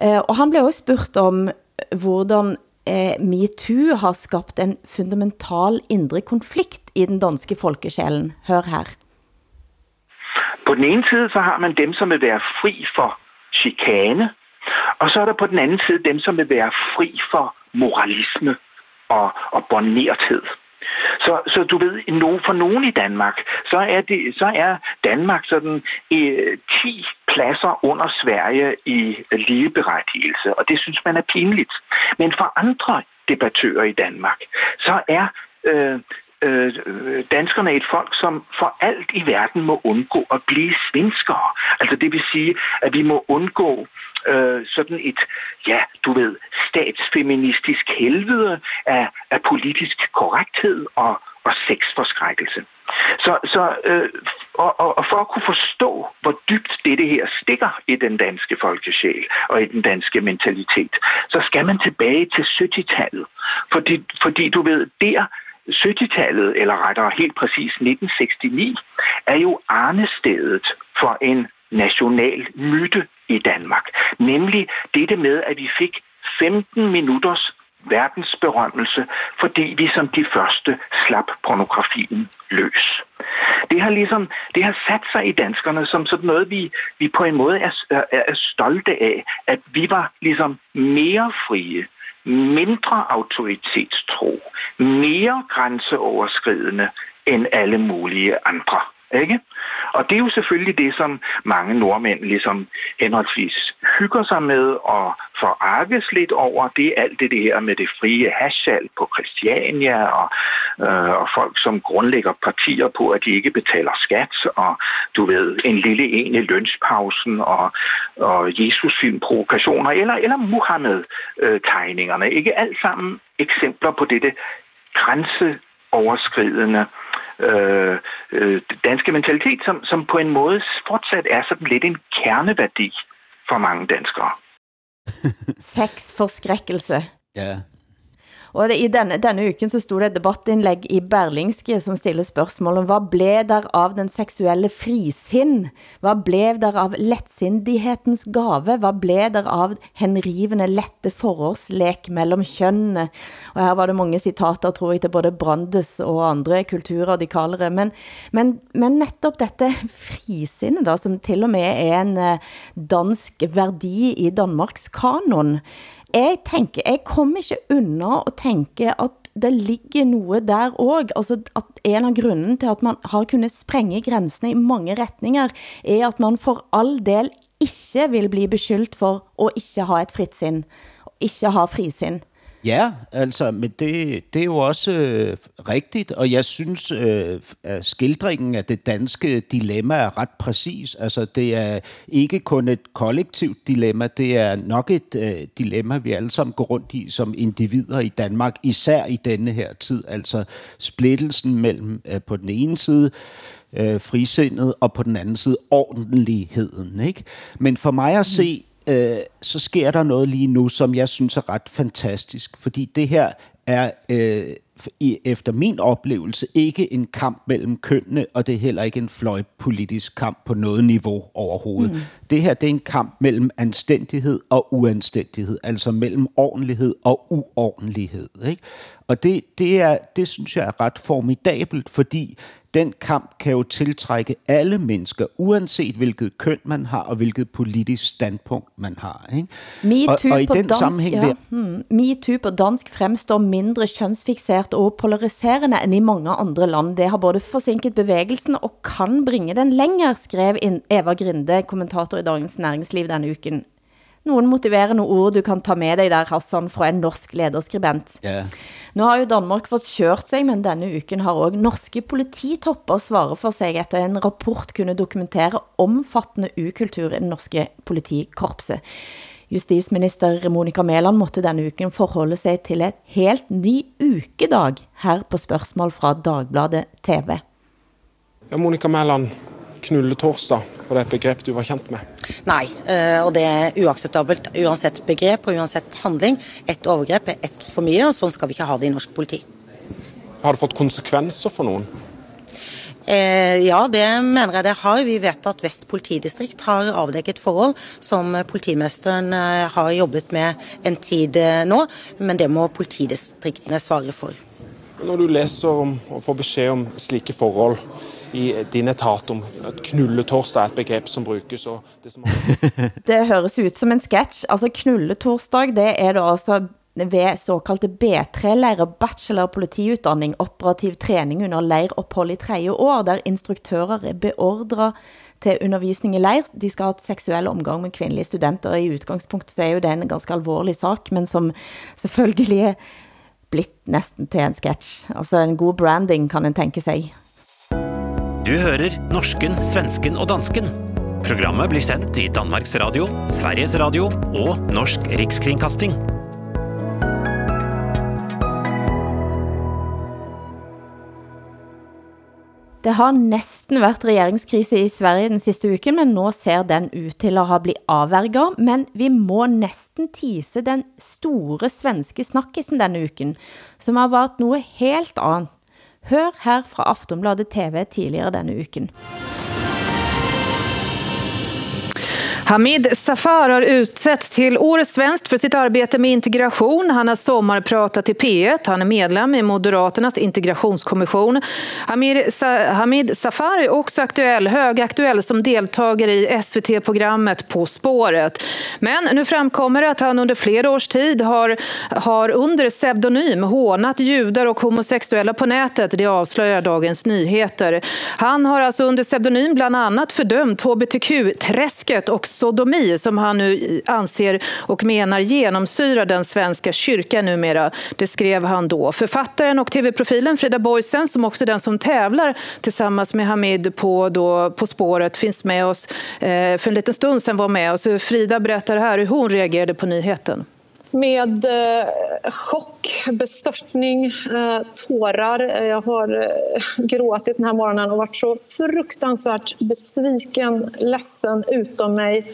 Eh, og han blev også spurgt om, hvordan eh, MeToo har skabt en fundamental indre konflikt i den danske folkesjælen. Hør her. På den ene side, så har man dem, som vil være fri for chikane, og så er der på den anden side dem, som vil være fri for moralisme og, og bornerthed. Så, så du ved, for nogen i Danmark, så er, det, så er Danmark sådan eh, øh, 10 pladser under Sverige i ligeberettigelse, og det synes man er pinligt. Men for andre debattører i Danmark, så er øh, øh, danskerne er et folk, som for alt i verden må undgå at blive svenskere. Altså det vil sige, at vi må undgå øh, sådan et, ja, du ved, statsfeministisk helvede af, af politisk korrekthed og, og sexforskrækkelse. Så, så øh, og, og, og for at kunne forstå, hvor dybt dette her stikker i den danske folkesjæl og i den danske mentalitet, så skal man tilbage til 70-tallet. Fordi, fordi du ved, der 70-tallet, eller rettere helt præcis 1969, er jo arnestedet for en national myte i Danmark. Nemlig dette med, at vi fik 15 minutters verdensberømmelse, fordi vi som de første slap pornografien løs. Det har ligesom det har sat sig i danskerne som sådan noget, vi, vi på en måde er, er, er stolte af, at vi var ligesom mere frie, mindre autoritetstro, mere grænseoverskridende end alle mulige andre. Ikke? Og det er jo selvfølgelig det, som mange nordmænd ligesom henholdsvis hygger sig med og forarkes lidt over. Det er alt det, det her med det frie hashal på Christiania og, øh, og folk, som grundlægger partier på, at de ikke betaler skat og du ved, en lille en i lønspausen og, og Jesus-filmprovokationer eller, eller Muhammed-tegningerne. Ikke alt sammen eksempler på dette grænseoverskridende øh, øh, danske mentalitet, som, som på en måde fortsat er sådan lidt en kerneværdi for mange danskere. Sexforskrækkelse. Ja, og det, i denne, denne uken så stod det et debattindlæg i Berlingske, som stiller spørgsmål om, hvad blev der av den seksuelle frisinn? Hvad blev der av lettsindighetens gave? Hvad blev der av henrivende lette forårslek mellem kjønnene? Og her var det mange citater, tror jeg, til både Brandes og andre kulturradikalere. Men, men, men netop dette frisinnet, da, som til og med er en eh, dansk værdi i Danmarks kanon, jeg tænker, jeg kommer ikke unna at tænke, at det ligger noget der også. Altså, at en af grunden til, at man har kunnet sprænge grænsene i mange retninger, er, at man for all del ikke vil bli beskyldt for at ikke ha et fritt sind, ikke ha frisind. Ja, altså, men det, det er jo også øh, rigtigt, og jeg synes, øh, at skildringen af det danske dilemma er ret præcis. Altså, det er ikke kun et kollektivt dilemma, det er nok et øh, dilemma, vi alle sammen går rundt i som individer i Danmark, især i denne her tid. Altså splittelsen mellem øh, på den ene side øh, frisindet, og på den anden side ordentligheden. Ikke? Men for mig at se, øh, så sker der noget lige nu, som jeg synes er ret fantastisk, fordi det her er øh, efter min oplevelse ikke en kamp mellem kønnene, og det er heller ikke en fløjpolitisk kamp på noget niveau overhovedet. Mm. Det her det er en kamp mellem anstændighed og uanstændighed, altså mellem ordentlighed og uordentlighed. Ikke? Og det, det, er, det synes jeg er ret formidabelt, fordi den kamp kan jo tiltrække alle mennesker, uanset hvilket køn man har, og hvilket politisk standpunkt man har. Ikke? MeToo og, og i den dansk, sammenhæng ja. der, hmm. MeToo på dansk fremstår mindre kønsfixeret og polariserende end i mange andre land. Det har både forsinket bevægelsen og kan bringe den længere, skrev Eva Grinde, kommentator i Dagens Næringsliv denne uken. Nogle motiverende ord du kan ta med dig der, Hassan, fra en norsk lederskribent. Ja. Nu har jo Danmark fått kørt sig, men denne uken har også norske polititopper svare for sig efter en rapport kunne dokumentere omfattende ukultur i den norske politikorpset. Justisminister Monika Mæland måtte denne uken forholde sig til et helt ny ukedag her på spørgsmål fra Dagbladet TV. Ja, Monika Mæland, knulletorsdag, var det et begrep du var kjent med? Nej, eh, og det er uacceptabelt uansett begrep og uansett handling. Et overgrep er et for mye, og sånn skal vi ikke ha det i norsk politi. Har det fått konsekvenser for noen? Eh, ja, det mener jeg det har. Vi vet at Vest politidistrikt har avdekket forhold som politimesteren eh, har jobbet med en tid eh, nå, men det må politidistriktene svare for. Når du leser om, og får beskjed om slike forhold, i din etat om at knulletorsdag er et begreb, som brukes. Og det, som det høres ut som en sketch. Altså knulletorsdag, det er da altså ved såkaldte B3-lejre bachelor politiutdanning, operativ træning under leiropphold i tredje år, der instruktører er beordret til undervisning i leir. De skal ha et seksuel omgang med kvindelige studenter. I udgangspunktet så er jo det en ganske alvorlig sak, men som selvfølgelig er blitt næsten til en sketch. Altså en god branding kan en tænke sig. Du hører norsken, svensken og dansken. Programmet blir sendt i Danmarks Radio, Sveriges Radio og Norsk Rikskringkasting. Det har næsten været regeringskrise i Sverige den sidste uken, men nu ser den ut til at have blivet afværget. Men vi må næsten tise den store svenske snakkisen denne uken, som har været noget helt andet. Hør her fra Aftonbladet TV tidligere denne uken. Hamid Safar har utsetts till årets svenskt för sitt arbete med integration. Han har sommarpratat i P1. Han är medlem i Moderaternas integrationskommission. Hamid, Sa Hamid Safar är också aktuell, högaktuell som deltagare i SVT-programmet På spåret. Men nu framkommer det att han under flera års tid har, har under pseudonym hånat judar och homosexuella på nätet. Det avslöjar Dagens Nyheter. Han har alltså under pseudonym bland annat fördömt hbtq-träsket och sodomi som han nu anser och menar genomsyrar den svenska kyrkan numera. Det skrev han då. Författaren och tv-profilen Frida Boysen, som också är den som tävlar tillsammans med Hamid på, då, på spåret, finns med oss eh, för en liten stund sedan var med oss. Frida berättar här hur hon reagerade på nyheten med eh, chock, bestörtning, eh, tårar. Eh, jag har eh, gråtit den här morgonen och varit så fruktansvärt besviken, ledsen, utom mig.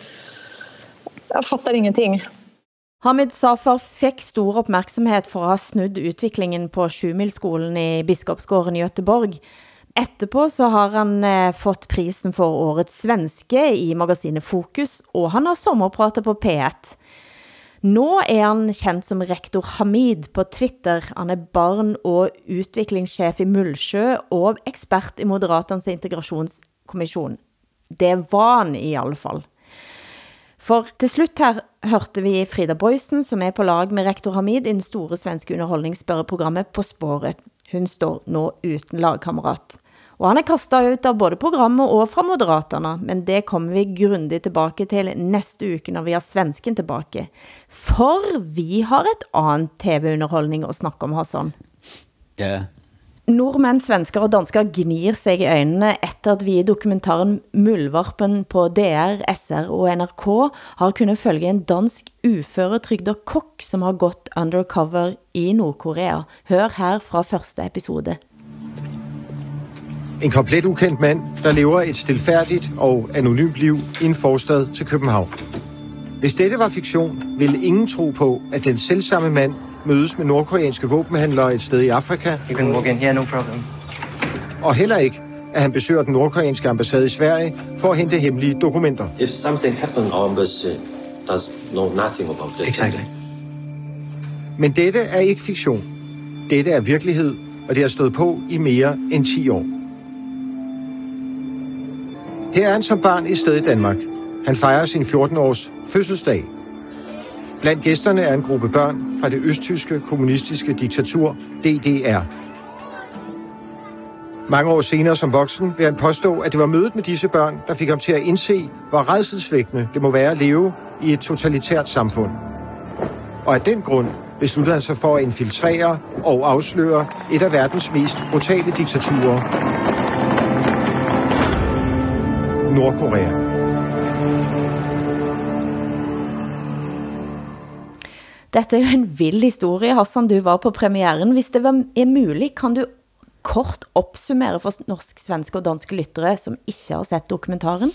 Jag fattar ingenting. Hamid Safar fik stor opmærksomhed for at have snudd utvecklingen på Sjumilskolen i Biskopsgården i Göteborg. Etterpå så har han eh, fått prisen for årets svenske i magasinet Fokus, og han har sommerpratet på P1. Nå er han kendt som rektor Hamid på Twitter. Han er barn- og udviklingschef i Mullsjø og ekspert i Moderaternes integrationskommission. Det var han i alle fall. For til slut her hørte vi Frida Boysen, som er på lag med rektor Hamid i den store svenske underholdningsspørreprogrammet På spåret. Hun står nå uden lagkammerat. Og han er kastet ut av både programmet og fra Moderaterna, men det kommer vi grundigt tilbage til næste uke, når vi har svensken tilbage. For vi har et andet tv-underholdning at snakke om, Hassan. Ja, Nordmænd, svensker og dansker gnir sig i øjnene efter at vi i dokumentaren Muldvarpen på DR, SR og NRK har kunnet følge en dansk uføretrygder kokk som har gått undercover i Nordkorea. Hør her fra første episode. En komplet ukendt mand, der lever et stilfærdigt og anonymt liv i en forstad til København. Hvis dette var fiktion, ville ingen tro på, at den selvsamme mand mødes med nordkoreanske våbenhandlere et sted i Afrika. You can walk in here, no problem. Og heller ikke, at han besøger den nordkoreanske ambassade i Sverige for at hente hemmelige dokumenter. If something happened, our embassy does know nothing about it. Exactly. Men dette er ikke fiktion. Dette er virkelighed, og det har stået på i mere end 10 år. Her er han som barn i sted i Danmark. Han fejrer sin 14-års fødselsdag. Blandt gæsterne er en gruppe børn fra det østtyske kommunistiske diktatur DDR. Mange år senere som voksen vil han påstå, at det var mødet med disse børn, der fik ham til at indse, hvor redselsvækkende det må være at leve i et totalitært samfund. Og af den grund besluttede han sig for at infiltrere og afsløre et af verdens mest brutale diktaturer, Nordkorea. Dette er jo en vild historie, Hassan. Du var på premieren. Hvis det var, er muligt, kan du kort opsummere for norsk, svenske og danske lyttere, som ikke har sett dokumentaren?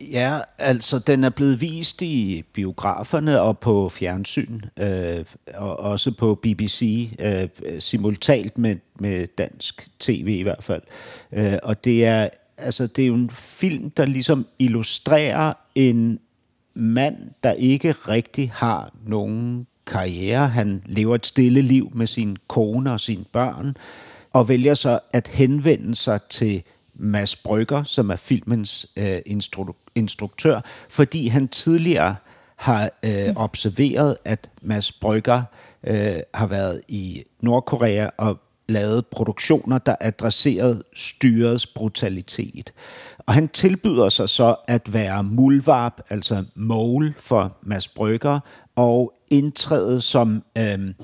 Ja, altså den er blevet vist i biograferne og på fjernsyn, øh, og også på BBC, øh, simultalt med, med dansk tv i hvert fald. Øh, og det er, altså, det er jo en film, der ligesom illustrerer en mand, der ikke rigtig har nogen karriere. Han lever et stille liv med sin kone og sine børn, og vælger så at henvende sig til Mads Brygger, som er filmens øh, instru- instruktør, fordi han tidligere har øh, observeret, at Mads Brygger øh, har været i Nordkorea og lavet produktioner, der adresserede styrets brutalitet. Og han tilbyder sig så at være mulvarp, altså mål for Mads Brygger, og indtræde som øh,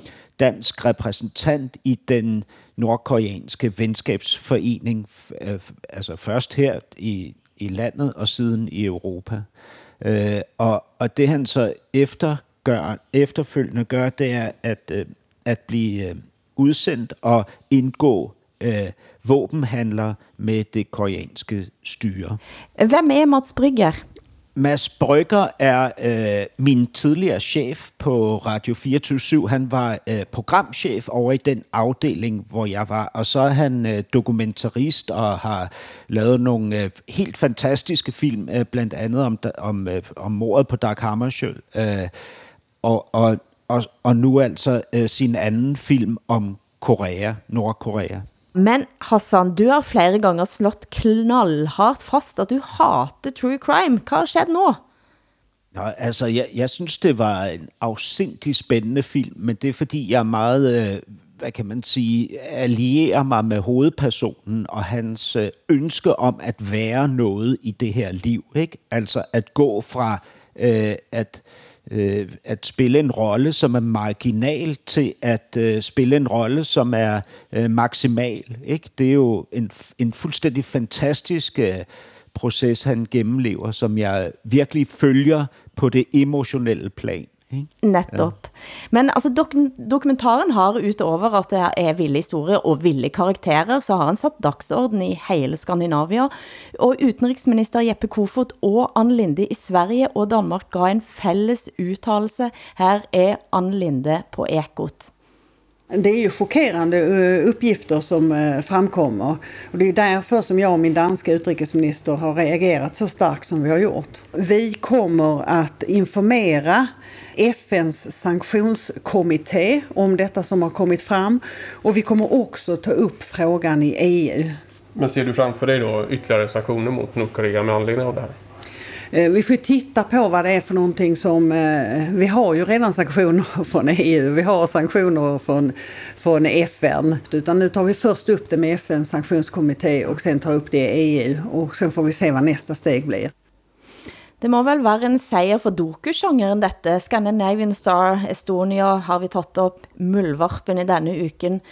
dansk repræsentant i den nordkoreanske venskabsforening, øh, altså først her i, i landet og siden i Europa. Øh, og, og det han så efter gør, efterfølgende gør, det er at, øh, at blive øh, udsendt og indgå øh, våbenhandler med det koreanske styre. Hvem er Mats Brygger? Mads Brygger er øh, min tidligere chef på Radio 24 Han var øh, programchef over i den afdeling, hvor jeg var. Og så er han øh, dokumentarist og har lavet nogle øh, helt fantastiske film, øh, blandt andet om, om, øh, om mordet på Dag Hammarskjöld. Øh, og, og, og, og nu altså øh, sin anden film om Korea, Nordkorea. Men Hassan, du har flere gange slået knallhardt fast, at du hater true crime. Hvad har skett nu? Ja, altså, jeg, jeg synes, det var en afsindig spændende film, men det er fordi, jeg er meget, øh, hvad kan man sige, allierer mig med hovedpersonen og hans øh, ønske om at være noget i det her liv. Ikke? Altså at gå fra øh, at øh, at spille en rolle, som er marginal, til at øh, spille en rolle, som er øh, maksimal. Ikke? Det er jo en, en fuldstændig fantastisk øh, proces, han gennemlever, som jeg virkelig følger på det emotionelle plan. Netop. Ja. Men altså, dok dokumentaren har utover at det er vilde historier og vilde karakterer, så har han sat dagsorden i hele Skandinavia. Og utenriksminister Jeppe Kofod og Ann Linde i Sverige og Danmark gav en fælles uttalelse. Her er Ann Linde på Ekot. Det är ju chockerande uppgifter som framkommer. Och det är därför som jag och min danska utrikesminister har reagerat så starkt som vi har gjort. Vi kommer att informera FNs sanktionskommitté om detta som har kommit fram och vi kommer också ta upp frågan i EU. Men ser du framför dig då ytterligare sanktioner mot Nordkorea med anledning av det här? Eh, vi får titta på vad det är för någonting som... Eh, vi har ju redan sanktioner från EU, vi har sanktioner från, från FN. Utan nu tar vi först upp det med FNs sanktionskommitté och sen tar upp det i EU. Och sen får vi se vad nästa steg blir. Det må vel være en seier for dokusjangeren dette. Scandinavian Star Estonia har vi tatt op muldvarpen i denne uken.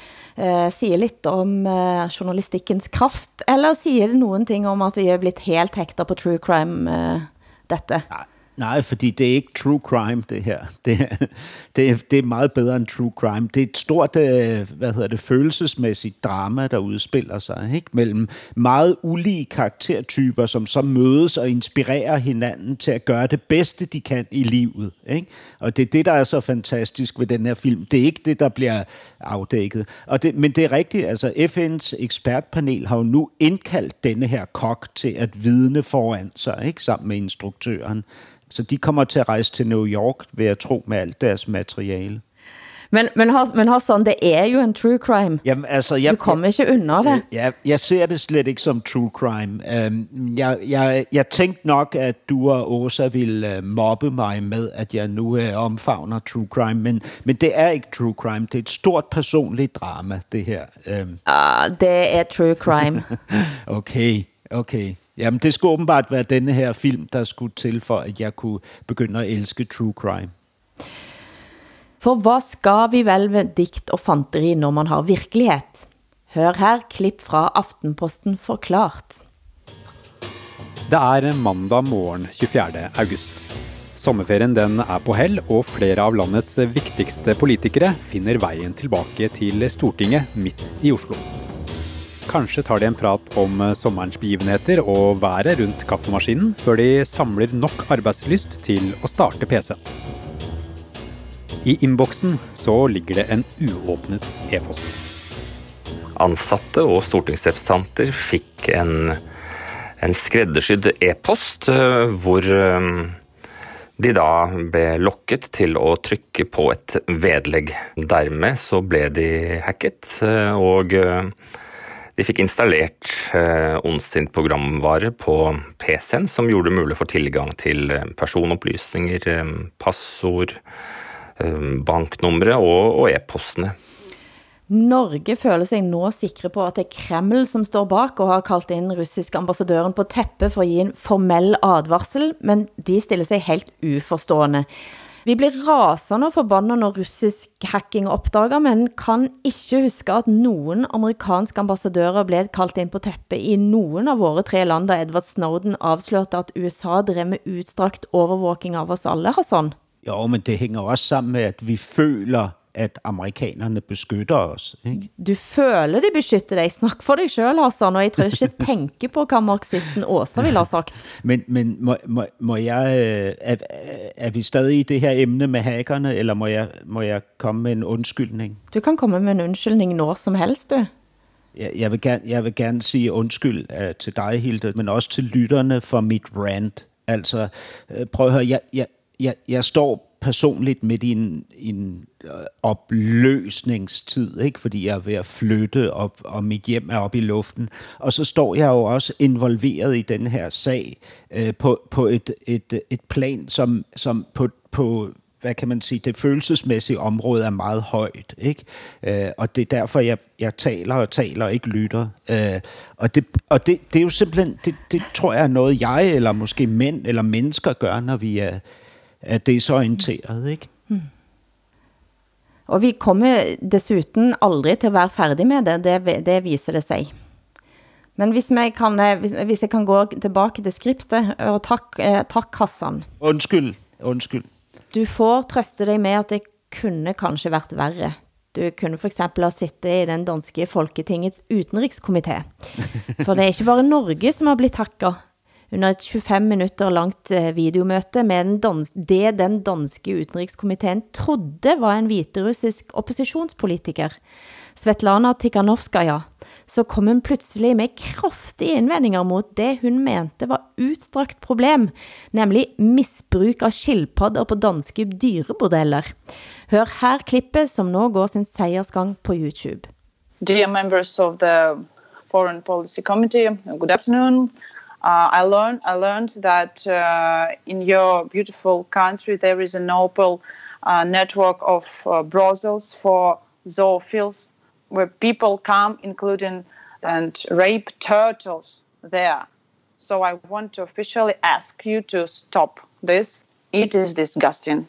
Eh, siger lidt om eh, journalistikkens kraft, eller siger det noen ting om at vi er blitt helt hekter på true crime eh, dette? Nej, Nej, fordi det er ikke true crime, det her. Det, det, er, det er meget bedre end true crime. Det er et stort, øh, hvad hedder det, følelsesmæssigt drama, der udspiller sig, ikke? Mellem meget ulige karaktertyper, som så mødes og inspirerer hinanden til at gøre det bedste, de kan i livet, ikke? Og det er det, der er så fantastisk ved den her film. Det er ikke det, der bliver afdækket. Og det, men det er rigtigt, altså FN's ekspertpanel har jo nu indkaldt denne her kok til at vidne foran sig, ikke? Sammen med instruktøren. Så de kommer til at rejse til New York, ved at tro med alt deres materiale. Men, men, men Hassan, det er jo en true crime. Jamen, altså, jeg, du kommer ikke under det. Jeg, jeg ser det slet ikke som true crime. Um, jeg, jeg, jeg tænkte nok, at du og Åsa ville uh, mobbe mig med, at jeg nu uh, omfavner true crime, men, men det er ikke true crime. Det er et stort personligt drama, det her. Um. Ah, det er true crime. okay, okay. Jamen, det skulle åbenbart være denne her film, der skulle til for, at jeg kunne begynde at elske true crime. For hvad skal vi velge dikt og fanteri, når man har virkelighed? Hør her klip fra Aftenposten forklart. Det er mandag morgen 24. august. Sommerferien den er på hell, og flere av landets viktigste politikere finner veien tilbake til Stortinget midt i Oslo. Kanskje tar de en prat om eh, sommerens begivenheter og været rundt kaffemaskinen, før de samler nok arbeidslyst til å starte PC-en. I innboksen så ligger det en uåpnet e-post. Ansatte og stortingsrepresentanter fikk en, en skreddersydd e-post eh, hvor eh, de da ble lokket til å trykke på et vedlegg. Dermed så ble de hacket, og de fikk installert eh, ondsint programvare på PC-en som gjorde det mulig for tilgang til eh, personopplysninger, eh, passord, eh, banknumre og, og e-postene. Norge føler sig nå sikre på, at det er Kreml, som står bak og har kalt inn russiske ambassadøren på teppe for å gi en formell advarsel, men de stiller sig helt uforstående. Vi blir rasende og forbandet når russisk hacking opdager, men kan ikke huske at nogen amerikanske ambassadører blev kaldt ind på teppe i nogen av våre tre land, da Edward Snowden afslørte at USA drev med udstrakt overvåking av oss alle, Hassan. Jo, men det hænger også sammen med, at vi føler, at amerikanerne beskytter os. Ikke? Du føler de beskytter dig. Snak for dig selv, Hassan, og jeg tror ikke tænke på, hvad marxisten Åsa ville have sagt. Men, men må, må, må jeg, øh, er, er vi stadig i det her emne med hackerne, eller må jeg, må jeg komme med en undskyldning? Du kan komme med en undskyldning når som helst, du. Jeg, jeg, vil, gerne, jeg vil gerne sige undskyld uh, til dig, Hilde, men også til lytterne for mit rant. Altså, uh, prøv at høre, jeg, jeg, jeg, jeg står personligt midt i en, en øh, opløsningstid, ikke? fordi jeg er ved at flytte, op, og mit hjem er oppe i luften. Og så står jeg jo også involveret i den her sag øh, på, på et, et, et plan, som, som på, på hvad kan man sige, det følelsesmæssige område er meget højt, ikke? Øh, og det er derfor, jeg, jeg taler og taler og ikke lytter. Øh, og det, og det, det er jo simpelthen, det, det tror jeg er noget, jeg eller måske mænd eller mennesker gør, når vi er, er desorienteret, ikke? Hmm. Og vi kommer desuden aldrig til at være færdig med det, det, det viser det sig. Men hvis, jeg kan, hvis, hvis jeg kan gå tilbage til skriptet, og tak, eh, tak Hassan. Undskyld, undskyld. Du får trøste dig med, at det kunne kanskje været værre. Du kunne for eksempel ha sittet i den danske Folketingets utenrikskomité. For det er ikke bare Norge som har blitt hacket under et 25 minutter langt eh, videomøte med den dans det den danske utenrikskomiteen trodde var en hviterussisk oppositionspolitiker, Svetlana Tikhanovskaya, så kom hun pludselig med kraftige indvendinger mot det hun mente var utstrakt problem, nemlig misbruk av skildpadder på danske dyrebordeller. Hør her klippet som nå går sin seiersgang på YouTube. Dear members of the Foreign Policy Committee, good afternoon. Uh, I learned I learned that uh, in your beautiful country there is a noble uh, network of uh, brothels for zoophiles, where people come, including and rape turtles there. So I want to officially ask you to stop this. It is disgusting.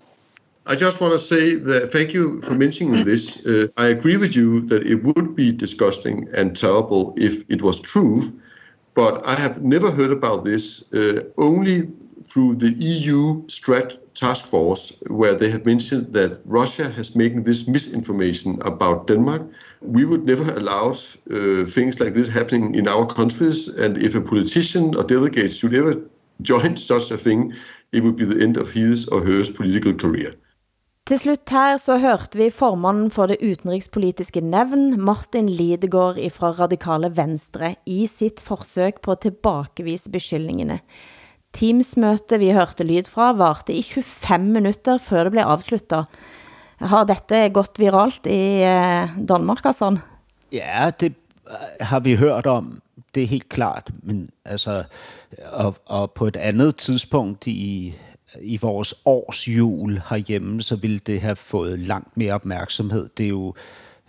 I just want to say that thank you for mentioning this. Uh, I agree with you that it would be disgusting and terrible if it was true, but I have never heard about this uh, only through the EU Strat task force, where they have mentioned that Russia has making this misinformation about Denmark. We would never allow uh, things like this happening in our countries, and if a politician or delegate should ever join such a thing, it would be the end of his or her political career. Til slut her så hørte vi formanden for det utenrigspolitiske nævn, Martin Lidegård fra Radikale Venstre, i sitt forsøg på at tilbakevise beskyldningene. Teamsmøte vi hørte lyd fra varte i 25 minutter før det blev afsluttet. Har dette gått viralt i eh, Danmark, altså? Ja, det eh, har vi hørt om. Det er helt klart. Men altså, og, og på et andet tidspunkt i, i vores års jul herhjemme, så ville det have fået langt mere opmærksomhed. Det er jo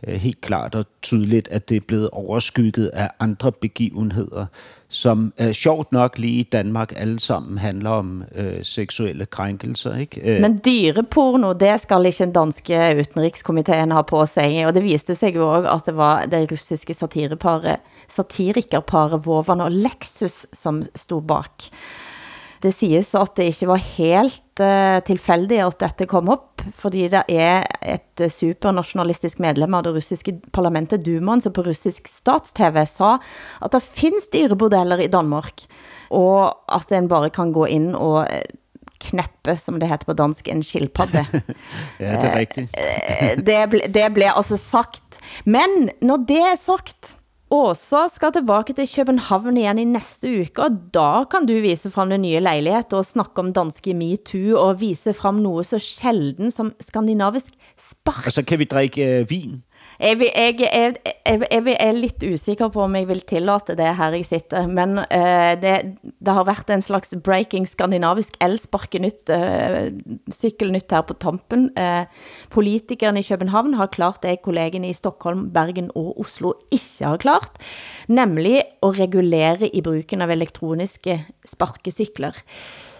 øh, helt klart og tydeligt, at det er blevet overskygget af andre begivenheder, som øh, sjovt nok lige i Danmark alle sammen handler om øh, seksuelle krænkelser. Ikke? Øh. Men dyreporno, det skal ikke den danske utenrikskomiteen ha på sig, og det viste sig jo også, at det var det russiske satireparet, satirikerparet Vovan og Lexus, som stod bak. Det siges at det ikke var helt uh, tilfældigt, at dette kom op, fordi det er et supernationalistisk medlem av det russiske parlamentet, Duman, som på russisk stats-TV sa, at der findes dyrebordeller i Danmark, og at en bare kan gå ind og uh, kneppe, som det heter på dansk, en skildpadde. ja, det er rigtigt. det, ble, det blev altså sagt. Men når det er sagt, Åsa skal tilbage til København igen i næste uke, og da kan du vise frem den nye lejlighed og snakke om danske MeToo og vise frem noget så sjelden som skandinavisk spark. Og så kan vi drikke uh, vin. Jeg, vil, jeg, jeg, jeg, jeg er lidt usikker på om jeg vil tillate det her jeg sitter, men uh, det, det har været en slags breaking skandinavisk elsparkenytt, eh, uh, cykelnytt her på tampen. Eh, uh, politikerne i København har klart det, kollegene i Stockholm, Bergen og Oslo ikke har klart, nemlig at regulere i bruken av elektroniske sparkesykler.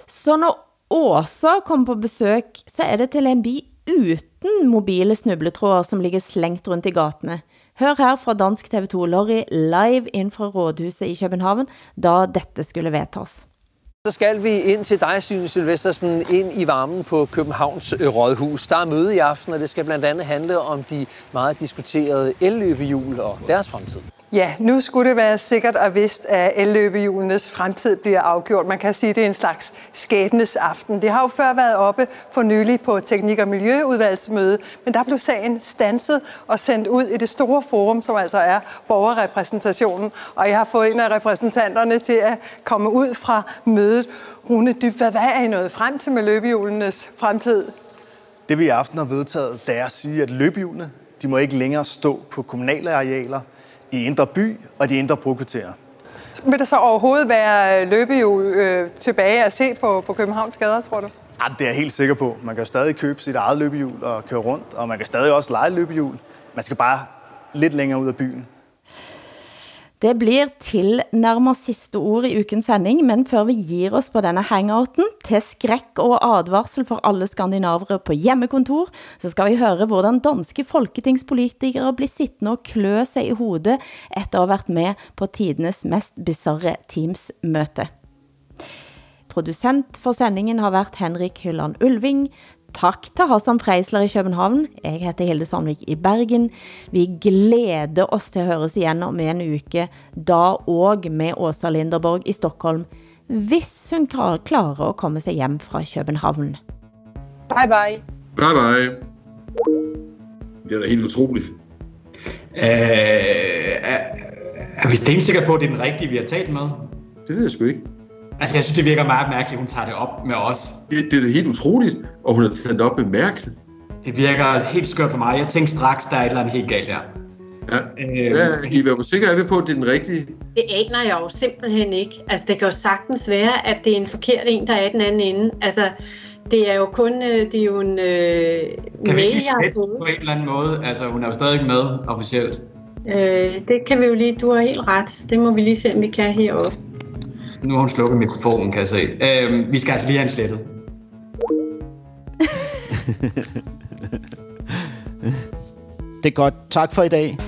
Så når Åsa kommer på besøg, så er det til en by uden mobile snubletråder, som ligger slængt rundt i gatene. Hør her fra Dansk TV2 Lorry live ind fra Rådhuset i København, da dette skulle vedtas. Så skal vi ind til dig, Syne Sylvestersen, ind i varmen på Københavns øh, Rådhus. Der er møde i aften, og det skal blandt andet handle om de meget diskuterede elløbehjul og deres fremtid. Ja, nu skulle det være sikkert og vist, at elløbehjulenes fremtid bliver afgjort. Man kan sige, at det er en slags skæbnes aften. Det har jo før været oppe for nylig på Teknik- og Miljøudvalgsmøde, men der blev sagen stanset og sendt ud i det store forum, som altså er borgerrepræsentationen. Og jeg har fået en af repræsentanterne til at komme ud fra mødet. Rune Dybvad, hvad er I nået frem til med løbehjulenes fremtid? Det vi i aften har vedtaget, det er at sige, at løbehjulene de må ikke længere stå på kommunale arealer, i Indre By og de indre brokvarterer. Vil der så overhovedet være løbehjul øh, tilbage at se på, på Københavns gader, tror du? Ja, det er jeg helt sikker på. Man kan stadig købe sit eget løbehjul og køre rundt, og man kan stadig også lege løbehjul. Man skal bare lidt længere ud af byen. Det blir tilnærmet sidste ord i ukens sending, men før vi giver oss på denne hangouten, til skræk og advarsel for alle skandinavere på hjemmekontor, så skal vi høre hvordan danske folketingspolitikere blir sittende og klø sig i hovedet efter at have været med på tidenes mest bizarre Teams-møte. Producent for sendingen har været Henrik Hylland Ulving, Tak til Hassan Preisler i København. Jeg heter Hilde Sandvik i Bergen. Vi glæder os til at høres igen om en uke, da og med Åsa Linderborg i Stockholm, hvis hun klarer at komme sig hjem fra København. Bye bye. Bye bye. Det er da helt utroligt. Øh, er, er vi stensikre på, at det er den rigtige, vi har talt med? Det ved jeg sgu ikke. Altså, jeg synes, det virker meget mærkeligt, at hun tager det op med os. Det, det er helt utroligt, og hun har taget det op med Merkel. Det virker helt skørt på mig. Jeg tænkte straks, der er et eller andet helt galt her. Ja, øh, ja I være sikre er vi på, at det er den rigtige? Det aner jeg jo simpelthen ikke. Altså, det kan jo sagtens være, at det er en forkert en, der er den anden ende. Altså, det er jo kun, øh, det er jo en øh, Kan vi mail, ikke jeg har fået. på en eller anden måde? Altså, hun er jo stadig med officielt. Øh, det kan vi jo lige, du har helt ret. Det må vi lige se, om vi kan heroppe. Nu har hun slukket mikrofonen, kan jeg se. Øhm, vi skal altså lige have en slettet. Det er godt. Tak for i dag.